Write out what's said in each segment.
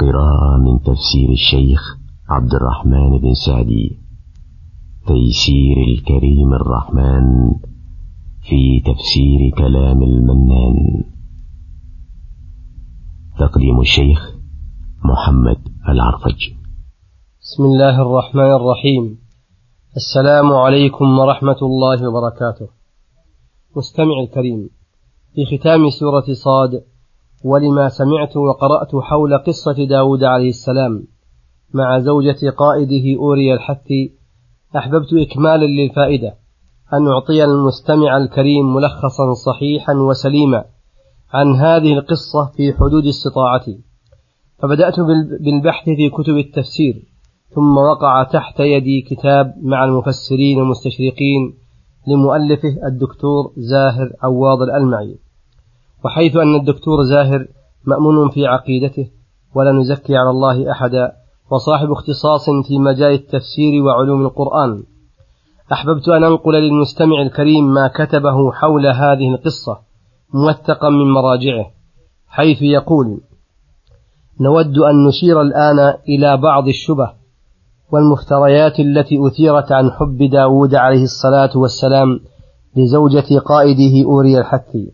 قراءة من تفسير الشيخ عبد الرحمن بن سعدي. تيسير الكريم الرحمن في تفسير كلام المنان. تقديم الشيخ محمد العرفج. بسم الله الرحمن الرحيم. السلام عليكم ورحمة الله وبركاته. مستمع الكريم في ختام سورة صاد ولما سمعت وقرأت حول قصة داود عليه السلام مع زوجة قائده أوري الحثي أحببت إكمالا للفائدة أن أعطي المستمع الكريم ملخصا صحيحا وسليما عن هذه القصة في حدود استطاعتي. فبدأت بالبحث في كتب التفسير ثم وقع تحت يدي كتاب مع المفسرين والمستشرقين لمؤلفه الدكتور زاهر عواض الألمعي. وحيث أن الدكتور زاهر مأمون في عقيدته ولا نزكي على الله أحدا وصاحب اختصاص في مجال التفسير وعلوم القرآن. أحببت أن أنقل للمستمع الكريم ما كتبه حول هذه القصة موثقا من مراجعه حيث يقول نود أن نشير الآن إلى بعض الشبه والمفتريات التي أثيرت عن حب داود عليه الصلاة والسلام لزوجة قائده أوري الحثي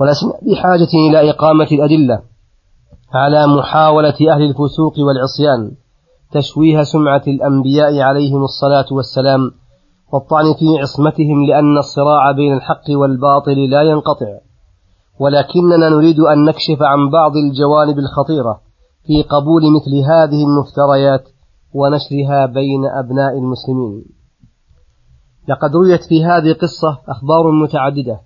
ولسنا بحاجة إلى إقامة الأدلة على محاولة أهل الفسوق والعصيان تشويه سمعة الأنبياء عليهم الصلاة والسلام والطعن في عصمتهم لأن الصراع بين الحق والباطل لا ينقطع. ولكننا نريد أن نكشف عن بعض الجوانب الخطيرة في قبول مثل هذه المفتريات ونشرها بين أبناء المسلمين. لقد رويت في هذه القصة أخبار متعددة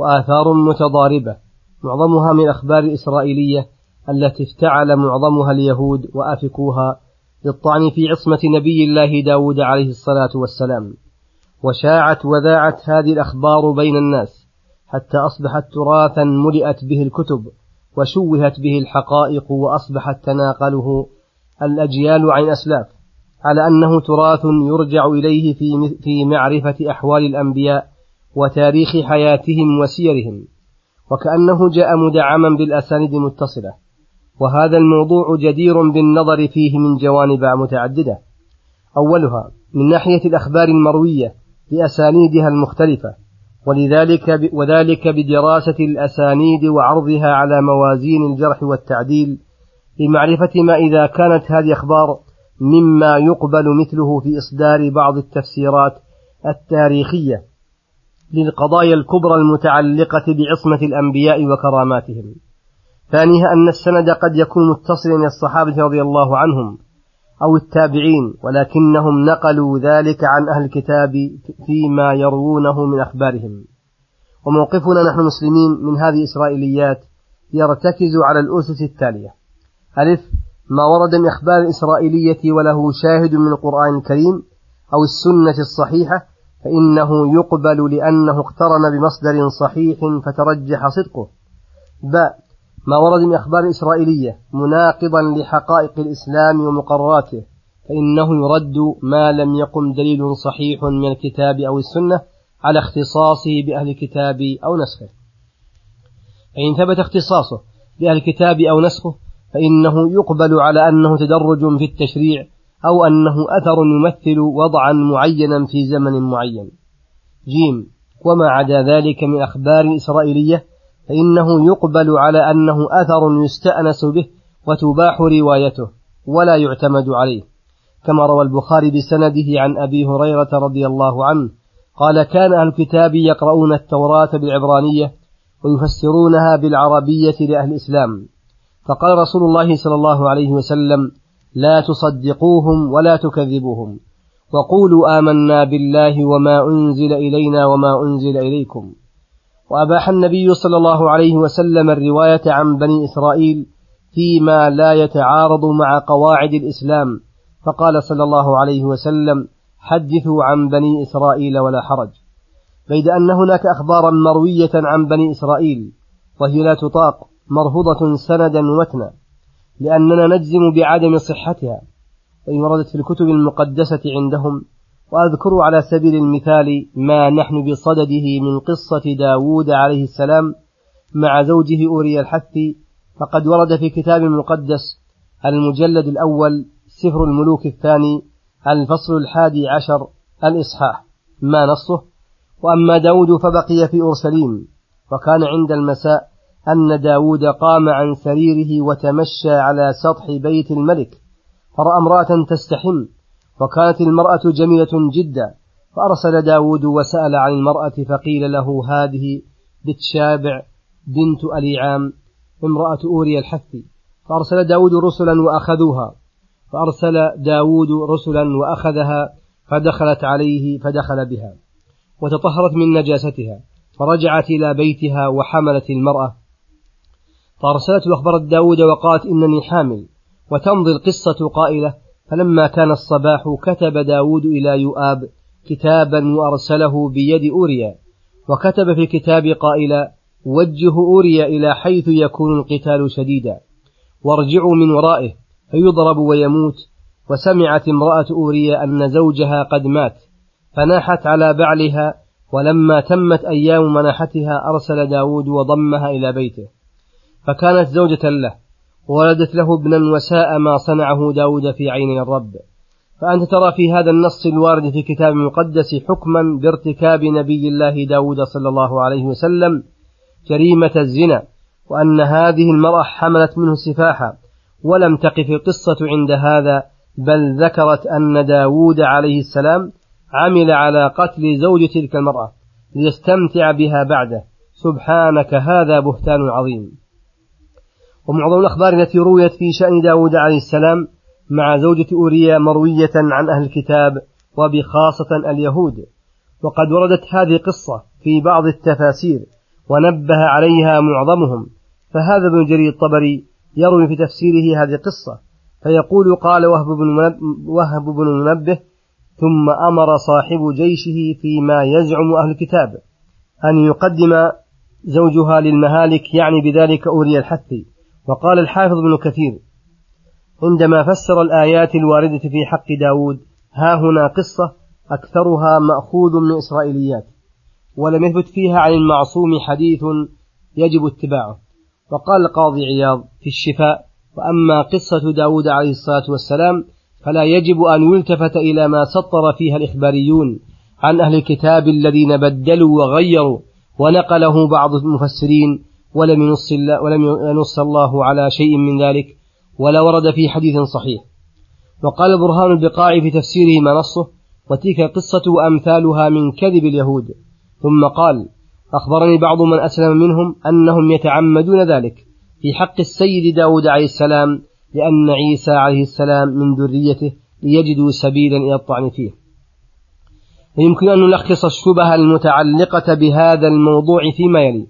وآثار متضاربة معظمها من أخبار الإسرائيلية التي افتعل معظمها اليهود وأفكوها للطعن في عصمة نبي الله داود عليه الصلاة والسلام. وشاعت وذاعت هذه الأخبار بين الناس حتى أصبحت تراثا ملئت به الكتب وشوهت به الحقائق وأصبحت تناقله الأجيال عن أسلاف على أنه تراث يرجع إليه في معرفة أحوال الأنبياء وتاريخ حياتهم وسيرهم وكأنه جاء مدعما بالأسانيد المتصلة وهذا الموضوع جدير بالنظر فيه من جوانب متعددة. أولها من ناحية الأخبار المروية بأسانيدها المختلفة ولذلك وذلك بدراسة الأسانيد وعرضها على موازين الجرح والتعديل لمعرفة ما إذا كانت هذه أخبار مما يقبل مثله في إصدار بعض التفسيرات التاريخية. للقضايا الكبرى المتعلقة بعصمة الأنبياء وكراماتهم. ثانيها أن السند قد يكون متصلا إلى الصحابة رضي الله عنهم أو التابعين ولكنهم نقلوا ذلك عن أهل الكتاب فيما يروونه من أخبارهم. وموقفنا نحن مسلمين من هذه الإسرائيليات يرتكز على الأسس التالية. ألف ما ورد من أخبار الإسرائيلية وله شاهد من القرآن الكريم أو السنة الصحيحة فإنه يقبل لأنه اقترن بمصدر صحيح فترجح صدقه. باء ما ورد من أخبار إسرائيلية مناقضا لحقائق الإسلام ومقرراته فإنه يرد ما لم يقم دليل صحيح من الكتاب أو السنة على اختصاصه بأهل الكتاب أو نسخه. فإن ثبت اختصاصه بأهل الكتاب أو نسخه فإنه يقبل على أنه تدرج في التشريع أو أنه أثر يمثل وضعا معينا في زمن معين. جيم. وما عدا ذلك من أخبار إسرائيلية فإنه يقبل على أنه أثر يستأنس به وتباح روايته ولا يعتمد عليه. كما روى البخاري بسنده عن أبي هريرة رضي الله عنه قال كان أهل الكتاب يقرؤون التوراة بالعبرانية ويفسرونها بالعربية لأهل الإسلام فقال رسول الله صلى الله عليه وسلم لا تصدقوهم ولا تكذبوهم. وقولوا آمنا بالله وما أنزل إلينا وما أنزل إليكم. وأباح النبي صلى الله عليه وسلم الرواية عن بني إسرائيل فيما لا يتعارض مع قواعد الإسلام. فقال صلى الله عليه وسلم حدثوا عن بني إسرائيل ولا حرج. بيد أن هناك أخبارا مروية عن بني إسرائيل وهي لا تطاق مرفوضة سندا ومتنا لأننا نجزم بعدم صحتها وإن وردت في الكتب المقدسة عندهم وأذكر على سبيل المثال ما نحن بصدده من قصة داود عليه السلام مع زوجه أوري الحثي فقد ورد في كتاب مقدس المجلد الأول سفر الملوك الثاني الفصل الحادي عشر الإصحاح. ما نصه؟ وأما داود فبقي في أورشليم وكان عند المساء أن داود قام عن سريره وتمشى على سطح بيت الملك فرأى امرأة تستحم وكانت المرأة جميلة جدا فأرسل داود وسأل عن المرأة فقيل له هذه بتشابع بنت أليعام امرأة أوري الحثي فأرسل داود رسلا وأخذوها فأرسل داود رسلا وأخذها فدخلت عليه فدخل بها وتطهرت من نجاستها فرجعت إلى بيتها وحملت المرأة. فأرسلت وأخبرت داود وقالت إنني حامل. وتمضي القصة قائلة فلما كان الصباح كتب داود إلى يؤاب كتابا وأرسله بيد أوريا. وكتب في الكتاب قائلا وجه أوريا إلى حيث يكون القتال شديدا. وارجعوا من ورائه. فيضرب ويموت. وسمعت امرأة أوريا أن زوجها قد مات. فناحت على بعلها ولما تمت أيام مناحتها أرسل داود وضمها إلى بيته. فكانت زوجة له وولدت له ابنا وساء ما صنعه داود في عيني الرب. فأنت ترى في هذا النص الوارد في كتاب المقدس حكما بارتكاب نبي الله داود صلى الله عليه وسلم جريمة الزنا وأن هذه المرأة حملت منه سفاحا ولم تقف القصة عند هذا بل ذكرت أن داود عليه السلام عمل على قتل زوج تلك المرأة ليستمتع بها بعده. سبحانك هذا بهتان عظيم. ومعظم الأخبار التي رويت في شأن داود عليه السلام مع زوجة أوريا مروية عن أهل الكتاب وبخاصة اليهود. وقد وردت هذه القصة في بعض التفاسير ونبه عليها معظمهم. فهذا ابن جرير الطبري يروي في تفسيره هذه القصة فيقول قال وهب بن وهب بن المنبه ثم أمر صاحب جيشه فيما يزعم أهل الكتاب أن يقدم زوجها للمهالك يعني بذلك أوري الحثي. وقال الحافظ ابن كثير عندما فسر الآيات الواردة في حق داود ها هنا قصة أكثرها مأخوذ من إسرائيليات ولم يثبت فيها عن المعصوم حديث يجب اتباعه. وقال القاضي عياض في الشفاء وأما قصة داود عليه الصلاة والسلام فلا يجب أن يلتفت إلى ما سطر فيها الإخباريون عن أهل الكتاب الذين بدلوا وغيروا ونقله بعض المفسرين ولم ينص ولم ينص الله على شيء من ذلك ولا ورد في حديث صحيح. وقال برهان البقاع في تفسيره ما نصه وتلك القصة وأمثالها من كذب اليهود. ثم قال أخبرني بعض من أسلم منهم أنهم يتعمدون ذلك في حق السيد داود عليه السلام لأن عيسى عليه السلام من ذريته ليجدوا سبيلا إلى الطعن فيه. ويمكن أن نلخص الشبهة المتعلقة بهذا الموضوع فيما يلي.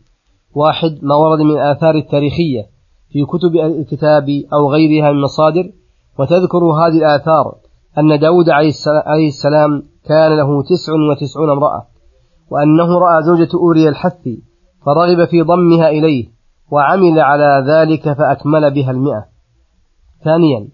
واحد ما ورد من الآثار التاريخية في كتب الكتاب أو غيرها من المصادر وتذكر هذه الآثار أن داود عليه السلام كان له تسع وتسعون امرأة وأنه رأى زوجة أوري الحثي فرغب في ضمها إليه وعمل على ذلك فأكمل بها المئة. ثانيا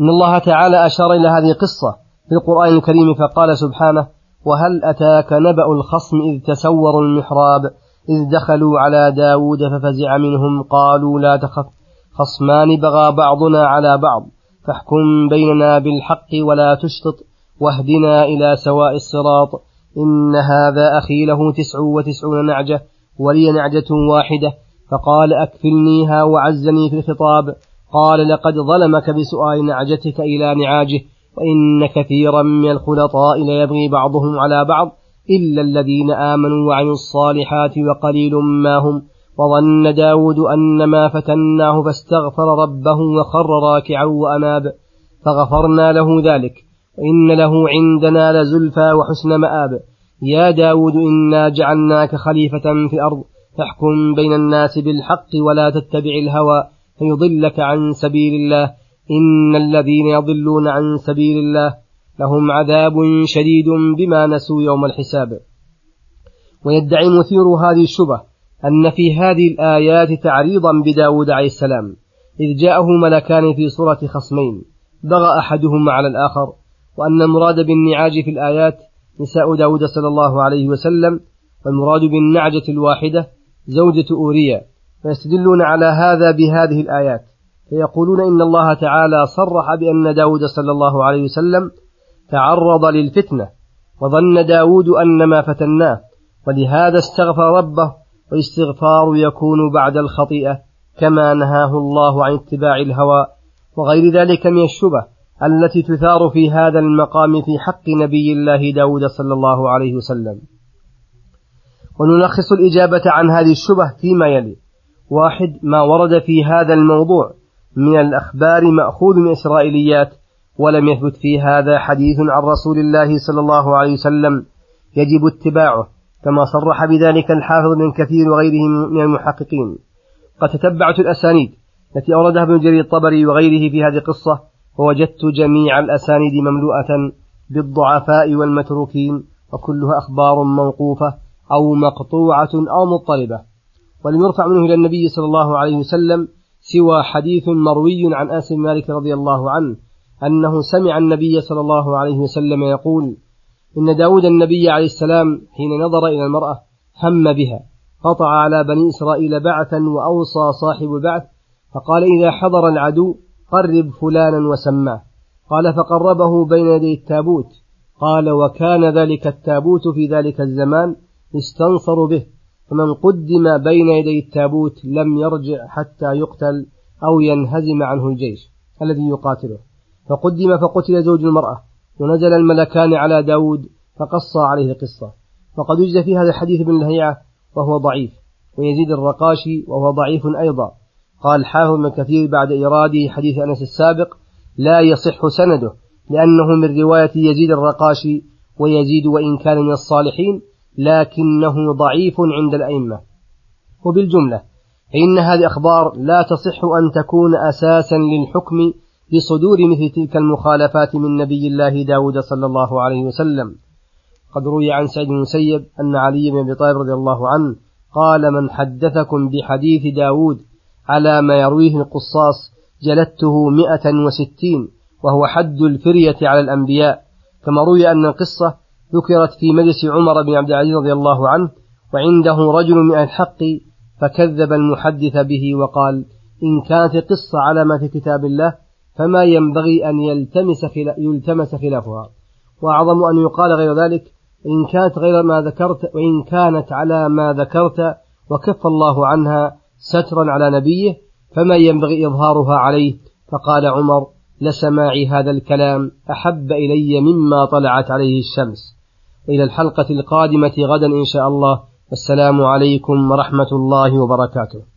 إن الله تعالى أشار إلى هذه القصة في القرآن الكريم فقال سبحانه وهل أتاك نبأ الخصم إذ تسوروا المحراب؟ إذ دخلوا على داود ففزع منهم قالوا لا تخف خصمان بغى بعضنا على بعض فاحكم بيننا بالحق ولا تشطط واهدنا إلى سواء الصراط إن هذا أخي له تسع وتسعون نعجة ولي نعجة واحدة فقال أكفلنيها وعزني في الخطاب قال لقد ظلمك بسؤال نعجتك إلى نعاجه وإن كثيرا من الخلطاء ليبغي بعضهم على بعض إلا الذين آمنوا وعملوا الصالحات وقليل ما هم وظن داود أن ما فتناه فاستغفر ربه وخر راكعا وأناب فغفرنا له ذلك وإن له عندنا لزلفى وحسن مآب. يا داود إنا جعلناك خليفة في الأرض فاحكم بين الناس بالحق ولا تتبع الهوى فيضلك عن سبيل الله إن الذين يضلون عن سبيل الله. لهم عذاب شديد بما نسوا يوم الحساب. ويدعي مثير هذه الشبه أن في هذه الآيات تعريضا بداود عليه السلام إذ جاءه ملكان في صورة خصمين بغى أحدهما على الآخر وأن المراد بالنعاج في الآيات نساء داود صلى الله عليه وسلم والمراد بالنعجة الواحدة زوجة أوريا فيستدلون على هذا بهذه الآيات فيقولون إن الله تعالى صرح بأن داود صلى الله عليه وسلم تعرض للفتنة وظن داود أن ما فتناه ولهذا استغفر ربه والاستغفار يكون بعد الخطيئة كما نهاه الله عن اتباع الهوى وغير ذلك من الشبه التي تثار في هذا المقام في حق نبي الله داود صلى الله عليه وسلم. ونلخص الإجابة عن هذه الشبه فيما يلي. واحد ما ورد في هذا الموضوع من الأخبار مأخوذ من إسرائيليات ولم يثبت في هذا حديث عن رسول الله صلى الله عليه وسلم. يجب اتباعه كما صرح بذلك الحافظ بن كثير وغيره من المحققين. قد تتبعت الأسانيد التي أوردها ابن جرير الطبري وغيره في هذه القصة ووجدت جميع الأسانيد مملوءة بالضعفاء والمتروكين وكلها أخبار موقوفة أو مقطوعة أو مضطربة. ولم يرفع منه إلى النبي صلى الله عليه وسلم سوى حديث مروي عن آس مالك رضي الله عنه أنه سمع النبي صلى الله عليه وسلم يقول إن داود النبي عليه السلام حين نظر إلى المرأة هم بها قطع على بني إسرائيل بعثا وأوصى صاحب بعث فقال إذا حضر العدو قرب فلانا وسماه. قال فقربه بين يدي التابوت. قال وكان ذلك التابوت في ذلك الزمان يستنصر به فمن قدم بين يدي التابوت لم يرجع حتى يقتل أو ينهزم عنه الجيش الذي يقاتله. فقدم فقتل زوج المرأة ونزل الملكان على داود فقص عليه قصة وقد وجد في هذا الحديث ابن لهيعة وهو ضعيف ويزيد الرقاشي وهو ضعيف أيضا. قال حافظ من كثير بعد إراده حديث أنس السابق لا يصح سنده لأنه من رواية يزيد الرقاشي ويزيد وإن كان من الصالحين لكنه ضعيف عند الأئمة. وبالجملة فإن هذه أخبار لا تصح أن تكون أساسا للحكم بصدور مثل تلك المخالفات من نبي الله داود صلى الله عليه وسلم. قد روي عن سعيد بن المسيب أن علي بن أبي طالب رضي الله عنه قال من حدثكم بحديث داود على ما يرويه القصاص جلدته مئة وستين وهو حد الفرية على الأنبياء. كما روي أن القصة ذكرت في مجلس عمر بن عبد العزيز رضي الله عنه وعنده رجل من الحق فكذب المحدث به وقال إن كانت القصة على ما في كتاب الله فما ينبغي أن يلتمس يلتمس خلافها. وأعظم أن يقال غير ذلك إن كانت غير ما ذكرت وإن كانت على ما ذكرت وكف الله عنها سترا على نبيه فما ينبغي إظهارها عليه. فقال عمر لسماعي هذا الكلام أحب إلي مما طلعت عليه الشمس. إلى الحلقة القادمة غدا إن شاء الله. والسلام عليكم ورحمة الله وبركاته.